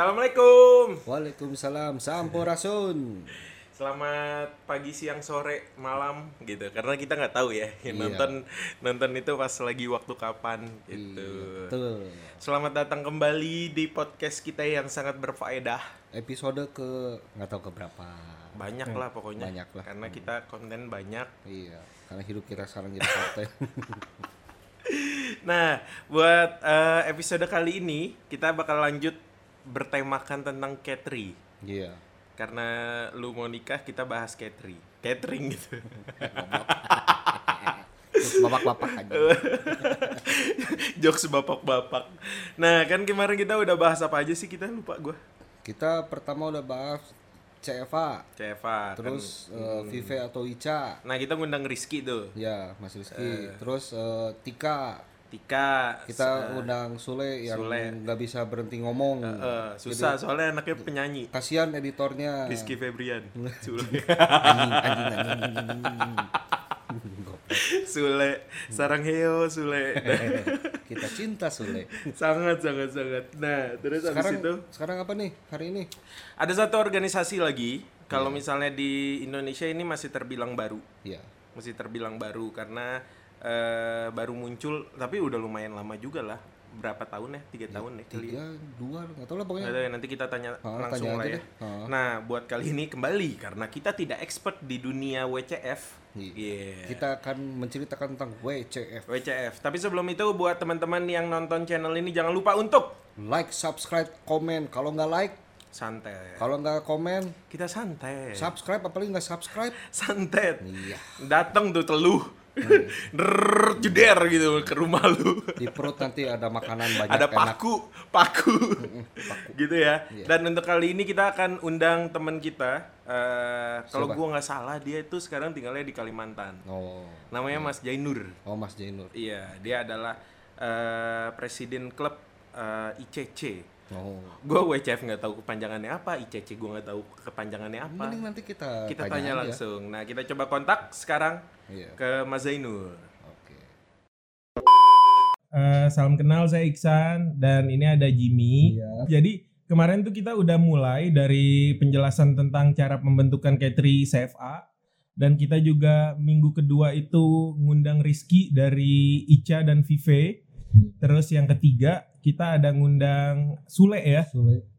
Assalamualaikum. Waalaikumsalam, sampurasun. Selamat pagi, siang, sore, malam gitu. Karena kita nggak tahu ya, yang Iya. nonton nonton itu pas lagi waktu kapan gitu. Iya, betul. Selamat datang kembali di podcast kita yang sangat berfaedah. Episode ke nggak tahu ke berapa. Banyak lah pokoknya. Banyak lah. Karena kita konten banyak. Iya, karena hidup kita sekarang jadi konten. Nah, buat eh, episode kali ini kita bakal lanjut bertemakan tentang catering. Iya. Karena lu mau nikah, kita bahas catering. Catering gitu. Bapak-bapak aja. Jokes bapak-bapak. Nah, kan kemarin kita udah bahas apa aja sih kita lupa gua. Kita pertama udah bahas CFA, CFA. terus kan. eh, Vive atau Ica. Nah, kita ngundang Rizky tuh. Ya, Mas Rizky. Terus eh, Tika. Tika. Kita undang Sule yang nggak bisa berhenti ngomong. Eh, susah soalnya anaknya penyanyi. Kasihan editornya. Rizky Febrian. Sule. Anjing, anjing, anjing, anjing, anjing. Goblok. Sule. Sarang heo Sule. Kita cinta Sule. sangat sangat sangat. Nah, terus habis Sekarang itu sekarang apa nih hari ini? ada satu organisasi lagi. Kalau misalnya di Indonesia ini masih terbilang baru. Iya. Masih terbilang baru karena eh, baru muncul tapi udah lumayan lama juga lah. Berapa tahun ya? Tiga tahun ya kali. Tiga, dua, nggak tahu lah pokoknya. Nggak tahu ya, nanti kita tanya Ah, langsung tanya lah ya. deh. Ah. Nah, buat kali ini kembali karena kita tidak expert di dunia WCF. Iya. Iya. Kita akan menceritakan tentang WCF. WCF. Tapi sebelum itu buat teman-teman yang nonton channel ini jangan lupa untuk Like, subscribe, komen. Kalau nggak like, santai. kalau nggak komen, Kita santai. subscribe apalagi nggak subscribe. Santet. Iya. Datang tuh teluh. Der jeder gitu ke rumah lu. Di perut nanti ada makanan banyak Ada enak. paku, paku. gitu ya. Iya. Dan untuk kali ini kita akan undang teman kita. Eh, kalau gua nggak salah dia itu sekarang tinggalnya di Kalimantan. Oh, Namanya Mas Jainur. oh Mas Jainur. Iya, dia adalah eh, presiden klub eh, ICC. Oh. Gue WCF nggak tahu kepanjangannya apa, ICC gue nggak tahu kepanjangannya apa. Mending nanti kita Kita tanya tanya langsung. Nah, kita coba kontak sekarang Iya. ke Mas Zainur. Oke. Eh, salam kenal saya Iksan dan ini ada Jimmy. Iya. Jadi kemarin tuh kita udah mulai dari penjelasan tentang cara pembentukan K3 CFA dan kita juga minggu kedua itu ngundang Rizky dari Ica dan Vive. Terus yang ketiga kita ada ngundang Sule ya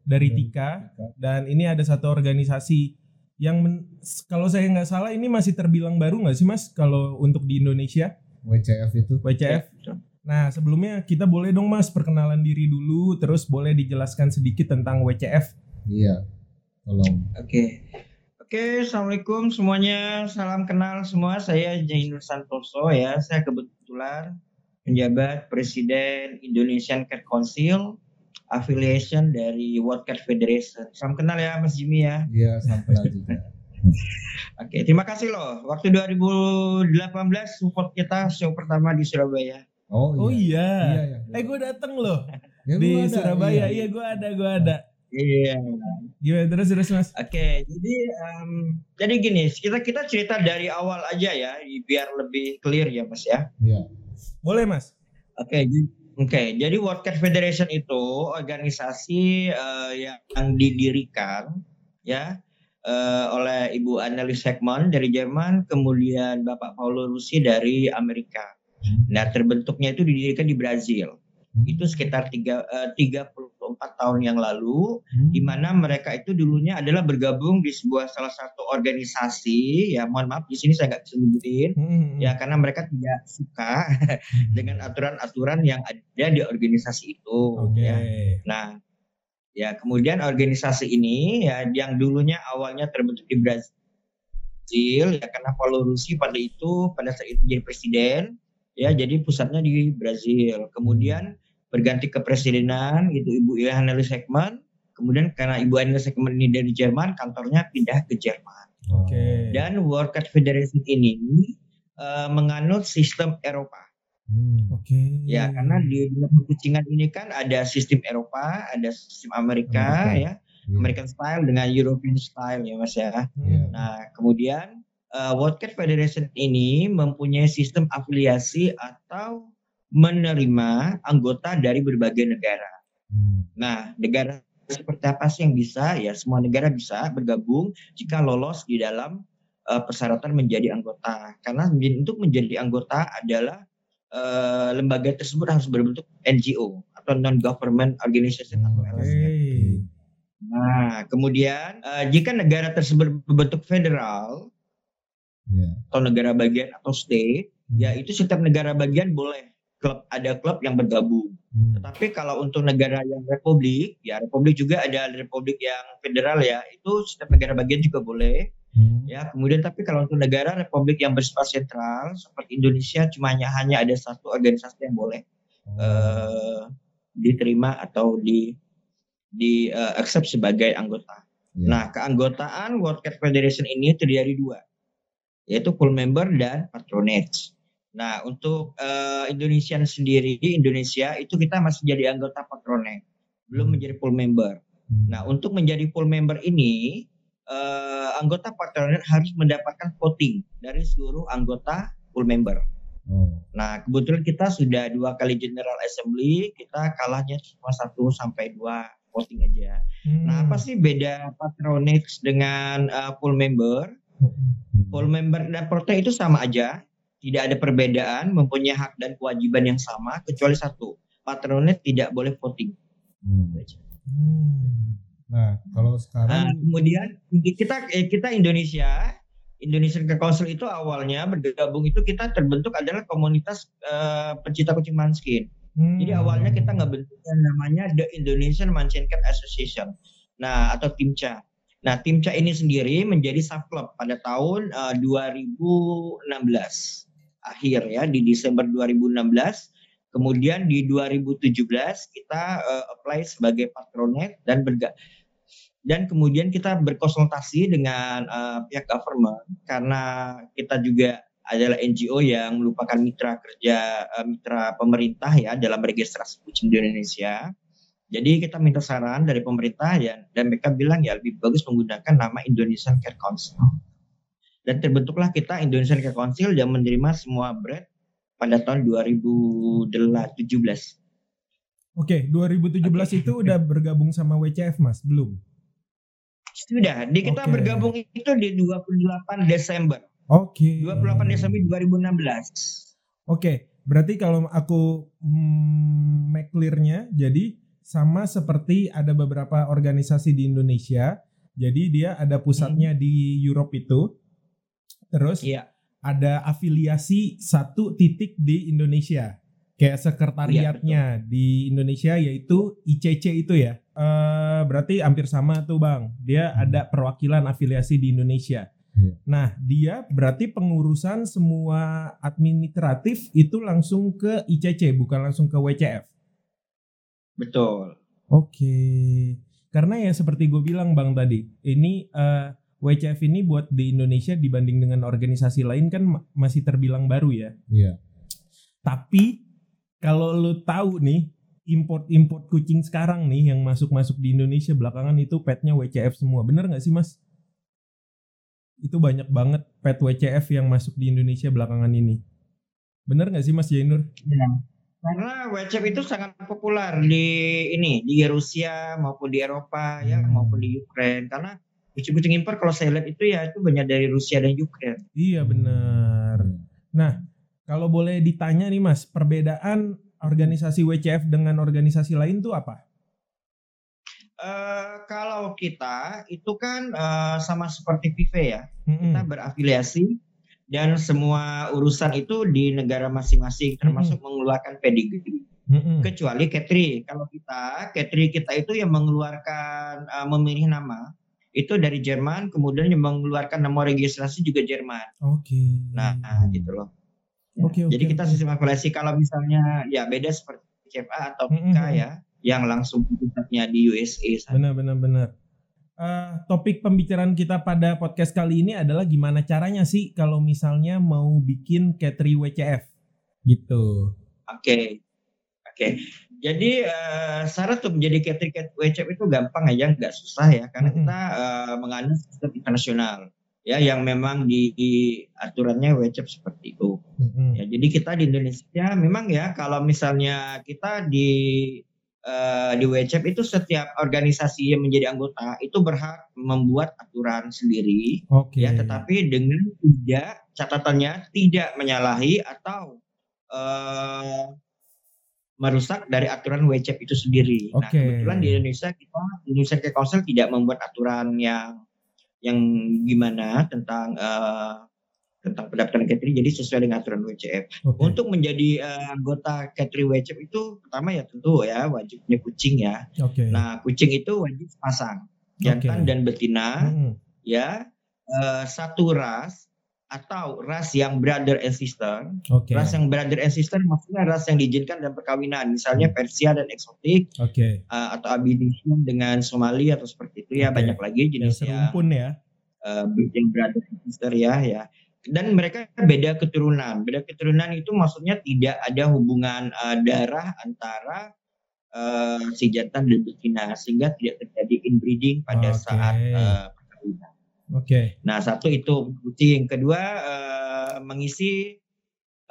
dari Tika dan ini ada satu organisasi yang men- kalau saya nggak salah ini masih terbilang baru nggak sih mas kalau untuk di Indonesia WCF itu. WCF. Nah, sebelumnya kita boleh dong Mas perkenalan diri dulu, terus boleh dijelaskan sedikit tentang WCF. Iya. Tolong. Oke. Oke, Assalamualaikum semuanya. Salam kenal semua. Saya Jainur Santoso ya. Saya kebetulan penjabat Presiden Indonesian Cat Council affiliation dari World Cat Federation. Salam kenal ya Mas Jimmy ya. Iya, sampai juga. Oke, terima kasih loh. Waktu 2018 support kita show pertama di Surabaya. Oh, Oh iya. Iya, iya. Eh gue dateng loh Ya, di ada, Surabaya. iya. Iya, gue ada, gue ada. Iya. Gimana terus terus Mas? Oke, jadi em, jadi gini, kita kita cerita dari awal aja ya, biar lebih clear ya Mas ya. Iya. Boleh Mas. Oke, okay, oke. Okay. Jadi World Cat Federation itu organisasi uh, yang didirikan ya uh, oleh Ibu Annelies Heckman dari Jerman, kemudian Bapak Paulo Rusi dari Amerika. Hmm. Nah, terbentuknya itu didirikan di Brazil. Hmm. Itu sekitar tiga, eh, uh, 30 24 tahun yang lalu hmm. di mana mereka itu dulunya adalah bergabung di sebuah salah satu organisasi ya mohon maaf di sini saya nggak bisa nyebutin hmm. hmm, hmm. ya karena mereka tidak suka hmm. dengan aturan-aturan yang ada di organisasi itu okay. ya. Nah, ya kemudian organisasi ini ya yang dulunya awalnya terbentuk di Brazil ya karena Paulo Rusi pada itu pada saat itu jadi presiden ya jadi pusatnya di Brazil. Kemudian berganti ke presidenan itu Ibu Annelies Heckman. Kemudian karena Ibu Annelies Heckman ini dari Jerman, kantornya pindah ke Jerman. Oke. Dan World Cat Federation ini eh, menganut sistem Eropa. Oke. Ya, karena di dalam kucingan ini kan ada sistem Eropa, ada sistem Amerika, Amerika. ya, American style dengan European style ya Mas ya. Hmm. Nah, kemudian eh, World Cat Federation ini mempunyai sistem afiliasi atau menerima anggota dari berbagai negara. Nah, negara seperti apa sih yang bisa? Ya semua negara bisa bergabung jika lolos di dalam uh, persyaratan menjadi anggota. Karena untuk menjadi anggota adalah uh, lembaga tersebut harus berbentuk NGO atau non government organization atau LSM. Nah, kemudian uh, jika negara tersebut berbentuk federal yeah. atau negara bagian atau state, hmm. ya itu setiap negara bagian boleh klub ada klub yang bergabung. Hmm. Tetapi kalau untuk negara yang republik, ya republik juga ada republik yang federal ya, itu setiap negara bagian juga boleh. Hmm. Ya, kemudian tapi kalau untuk negara republik yang bersifat sentral seperti Indonesia cuma hanya, hanya ada satu organisasi yang boleh hmm. uh, diterima atau di di uh, accept sebagai anggota. Yeah. Nah, keanggotaan World Cat Federation ini terdiri dari dua, yaitu full member dan patronage. Nah, untuk uh, Indonesia sendiri, Indonesia itu kita masih jadi anggota patronage, belum hmm. menjadi full member. Hmm. Nah, untuk menjadi full member ini, uh, anggota patronat harus mendapatkan voting dari seluruh anggota full member. Oh. Nah, kebetulan kita sudah dua kali General Assembly, kita kalahnya cuma satu sampai dua voting aja. Hmm. Nah, apa sih beda patronage dengan uh, full member? Hmm. Full member dan prote itu sama aja, tidak ada perbedaan, mempunyai hak dan kewajiban yang sama, kecuali satu, patronage tidak boleh voting. Hmm. Hmm. Nah, kalau sekarang nah, kemudian kita eh, kita Indonesia Indonesian Care Council itu awalnya bergabung itu kita terbentuk adalah komunitas uh, pencinta kucing manskin. Hmm. Jadi awalnya kita nggak bentuk yang namanya The Indonesian Manskin Cat Association. Nah, atau TIMCA. Nah, TIMCA ini sendiri menjadi sub club pada tahun uh, eh, 2016 akhir ya di Desember 2016 Kemudian di 2017 kita uh, apply sebagai patronet dan berga dan kemudian kita berkonsultasi dengan uh, pihak government karena kita juga adalah NGO yang merupakan mitra kerja uh, mitra pemerintah ya dalam registrasi kucing di Indonesia. Jadi kita minta saran dari pemerintah ya dan mereka bilang ya lebih bagus menggunakan nama Indonesian Care Council. Dan terbentuklah kita Indonesian Care Council yang menerima semua breed pada tahun 2017. Oke, 2017 okay. itu udah bergabung sama WCF Mas, belum? Sudah, di kita okay. bergabung itu di 28 Desember. Oke. Okay. 28 Desember 2016. Oke, okay. berarti kalau aku mm, make clear-nya, jadi sama seperti ada beberapa organisasi di Indonesia. Jadi dia ada pusatnya hmm. di Europe itu. Terus iya. ada afiliasi satu titik di Indonesia. Kayak sekretariatnya iya, di Indonesia yaitu ICC itu ya. Uh, berarti hampir sama tuh bang. Dia hmm. ada perwakilan afiliasi di Indonesia. Hmm. Nah dia berarti pengurusan semua administratif itu langsung ke ICC bukan langsung ke WCF. Betul. Oke. Karena ya seperti gue bilang bang tadi, ini uh, eh, WCF ini buat di Indonesia dibanding dengan organisasi lain kan masih terbilang baru ya. Iya. Tapi kalau lo tahu nih import-import kucing sekarang nih yang masuk-masuk di Indonesia belakangan itu petnya WCF semua. Bener nggak sih mas? Itu banyak banget pet WCF yang masuk di Indonesia belakangan ini. Bener nggak sih mas Jainur? Ya. Karena WCF itu sangat populer di ini di Rusia maupun di Eropa ya, hmm. ya maupun di Ukraina karena kucing-kucing impor kalau saya lihat itu ya itu banyak dari Rusia dan Ukraina. Iya benar. Nah kalau boleh ditanya nih mas perbedaan organisasi WCF dengan organisasi lain tuh apa? Uh, kalau kita itu kan uh, sama seperti PIV ya, mm-hmm. kita berafiliasi dan semua urusan itu di negara masing-masing, termasuk mm-hmm. mengeluarkan pedigree. Mm-hmm. Kecuali Ketri, kalau kita Ketri kita itu yang mengeluarkan uh, memilih nama itu dari Jerman, kemudian yang mengeluarkan nama registrasi juga Jerman. Oke. Okay. Nah, nah, gitu loh. Ya. Okay, Jadi kita sistem afiliasi kalau misalnya ya beda seperti CFA atau PK mm -hmm. ya yang langsung pusatnya di USA. Benar benar benar. Uh, topik pembicaraan kita pada podcast kali ini adalah gimana caranya sih kalau misalnya mau bikin Catri WCF gitu. Oke. Okay. Oke. Okay. Jadi uh, syarat untuk menjadi Catri WCF itu gampang aja, nggak susah ya karena mm -hmm. kita uh, menganut sistem internasional ya yang memang di, di aturannya WCF seperti itu. Mm-hmm. Ya, jadi kita di Indonesia memang ya kalau misalnya kita di eh, di WCEP itu setiap organisasi yang menjadi anggota itu berhak membuat aturan sendiri Oke. ya tetapi dengan tidak catatannya tidak menyalahi atau eh, merusak dari aturan WCEP itu sendiri. Nah, Oke. kebetulan di Indonesia kita di Indonesia Council tidak membuat aturan yang yang gimana tentang eh, tentang pendaftaran catering jadi sesuai dengan aturan WCF. Oke. Untuk menjadi eh, anggota catering WCF itu pertama ya tentu ya wajib punya kucing ya. Oke. Nah, kucing itu wajib pasang jantan Oke. dan betina Mm-mm. ya eh, satu ras atau ras yang brother and sister. Oke. Ras yang brother and sister maksudnya ras yang diizinkan dalam perkawinan, misalnya Persia dan eksotik Oke. eh, atau Abidisian dengan Somali atau seperti itu ya Oke. banyak lagi jenis yang serumpun ya. eh, yang brother and sister ya ya. Dan mereka beda keturunan. Beda keturunan itu maksudnya tidak ada hubungan eh, darah antara eh, si jantan dan betina sehingga tidak terjadi inbreeding pada Oke. saat eh, perkawinan. Oke. Nah, satu itu kucing. Kedua eh, mengisi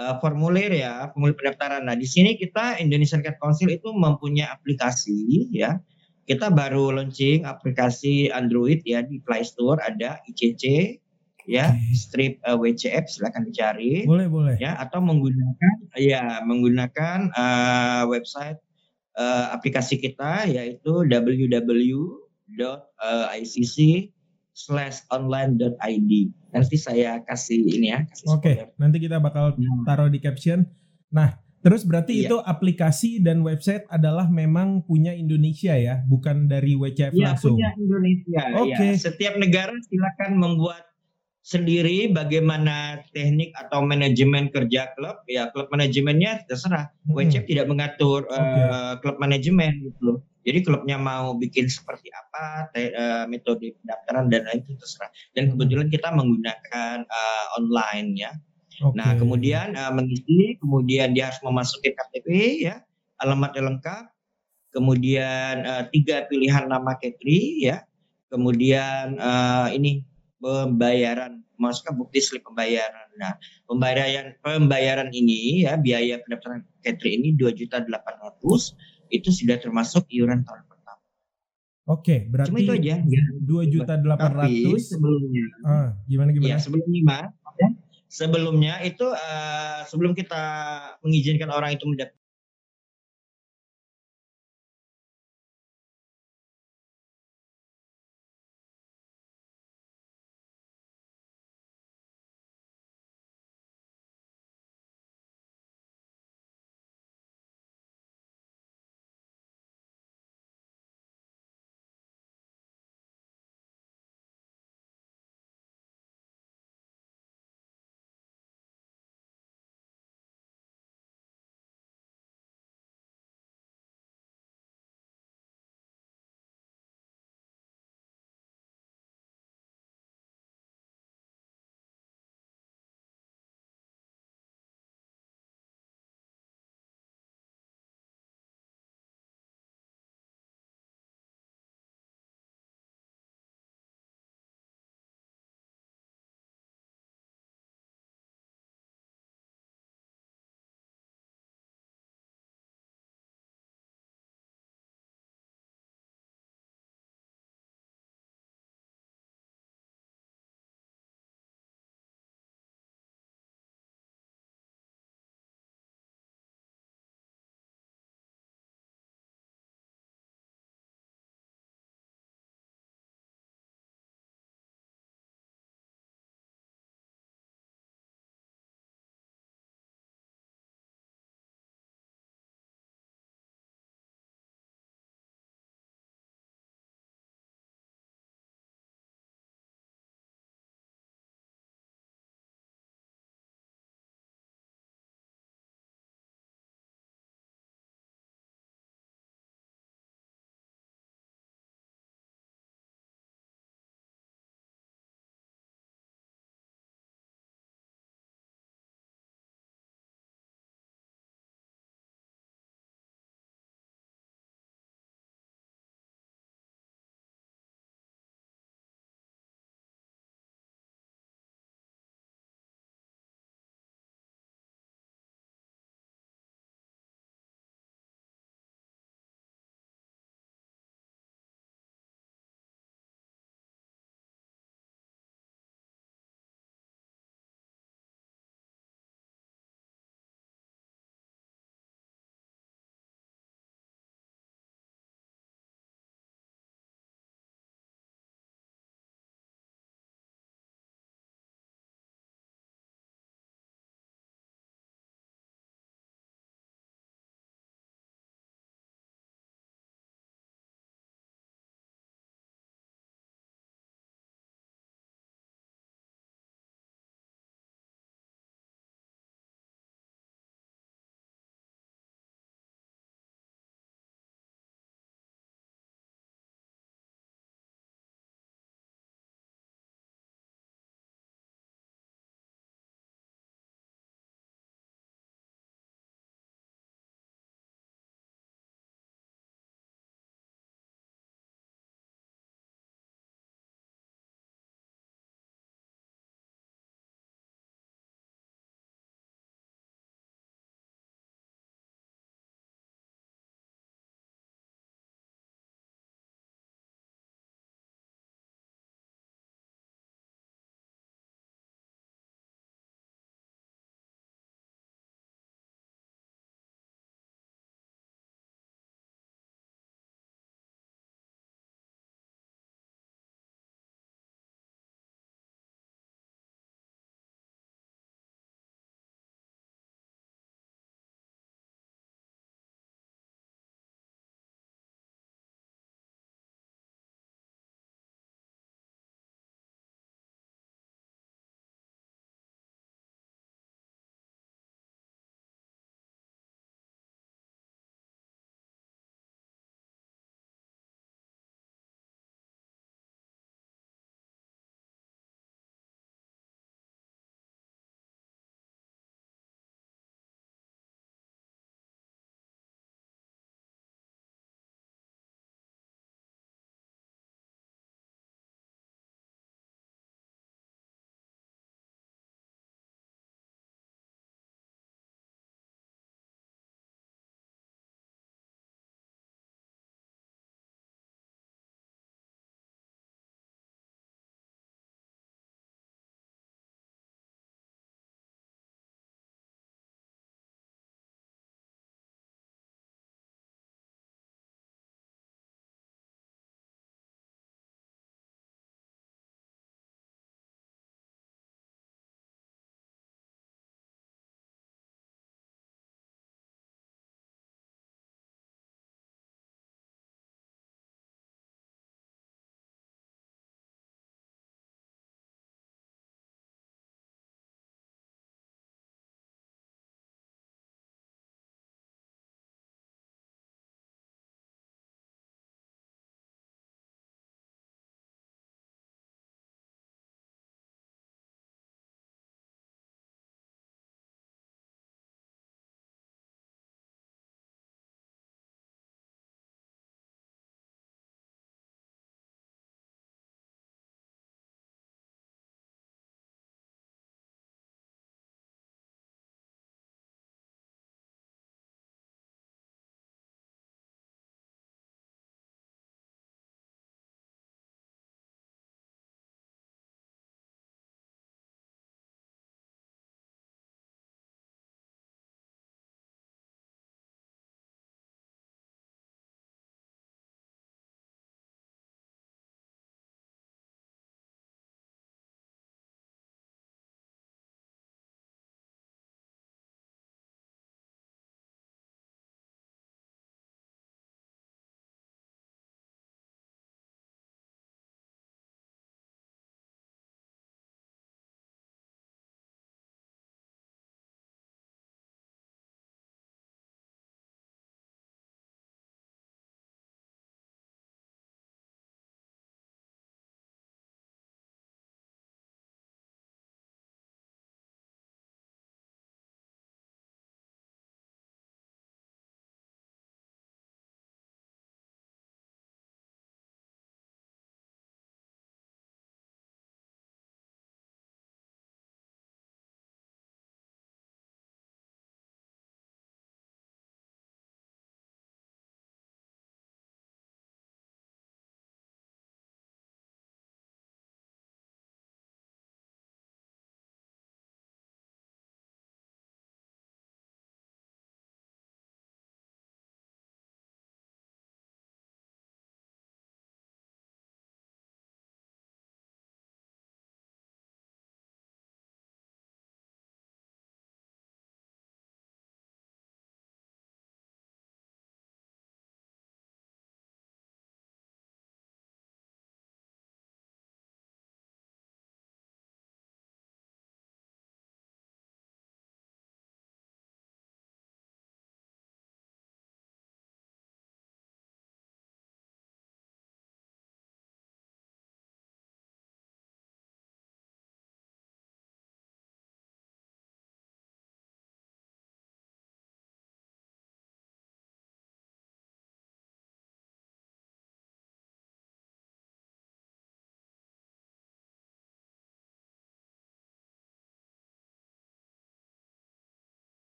eh, formulir ya, formulir pendaftaran. Nah, di sini kita Indonesian Cat Council itu mempunyai aplikasi ya. Kita baru launching aplikasi Android ya di Play Store ada ICC ya, Oke. strip eh, WCF silakan dicari Boleh, boleh. ya atau menggunakan ya menggunakan eh, website eh, aplikasi kita yaitu www.icc slash online.id nanti saya kasih ini ya kasih Oke, spoiler. nanti kita bakal Hmm. taruh di caption. Nah, terus berarti Iya. itu aplikasi dan website adalah memang punya Indonesia ya, bukan dari WCF ya langsung. punya Indonesia Oke. ya setiap negara silakan membuat sendiri bagaimana teknik atau manajemen kerja klub ya klub manajemennya terserah Mm-mm. WCF tidak mengatur Oke. eh, klub manajemen gitu. Jadi klubnya mau bikin seperti apa, te- eh, metode pendaftaran dan lain itu terserah. Dan Hmm. kebetulan kita menggunakan eh, online ya. Oke. Nah kemudian eh, mengisi, kemudian dia harus memasuki KTP ya, alamatnya lengkap, kemudian eh, tiga pilihan nama Ketri ya, kemudian eh, ini pembayaran, masukkan bukti slip pembayaran. Nah pembayaran pembayaran ini ya biaya pendaftaran Ketri ini dua juta delapan ratus itu sudah termasuk iuran tahun pertama. Oke, berarti Cuma itu aja. Ya. dua juta delapan ratus. sebelumnya Ah, gimana gimana? Ya sebelumnya Mas, ya. sebelumnya itu eh, sebelum kita mengizinkan orang itu mendapat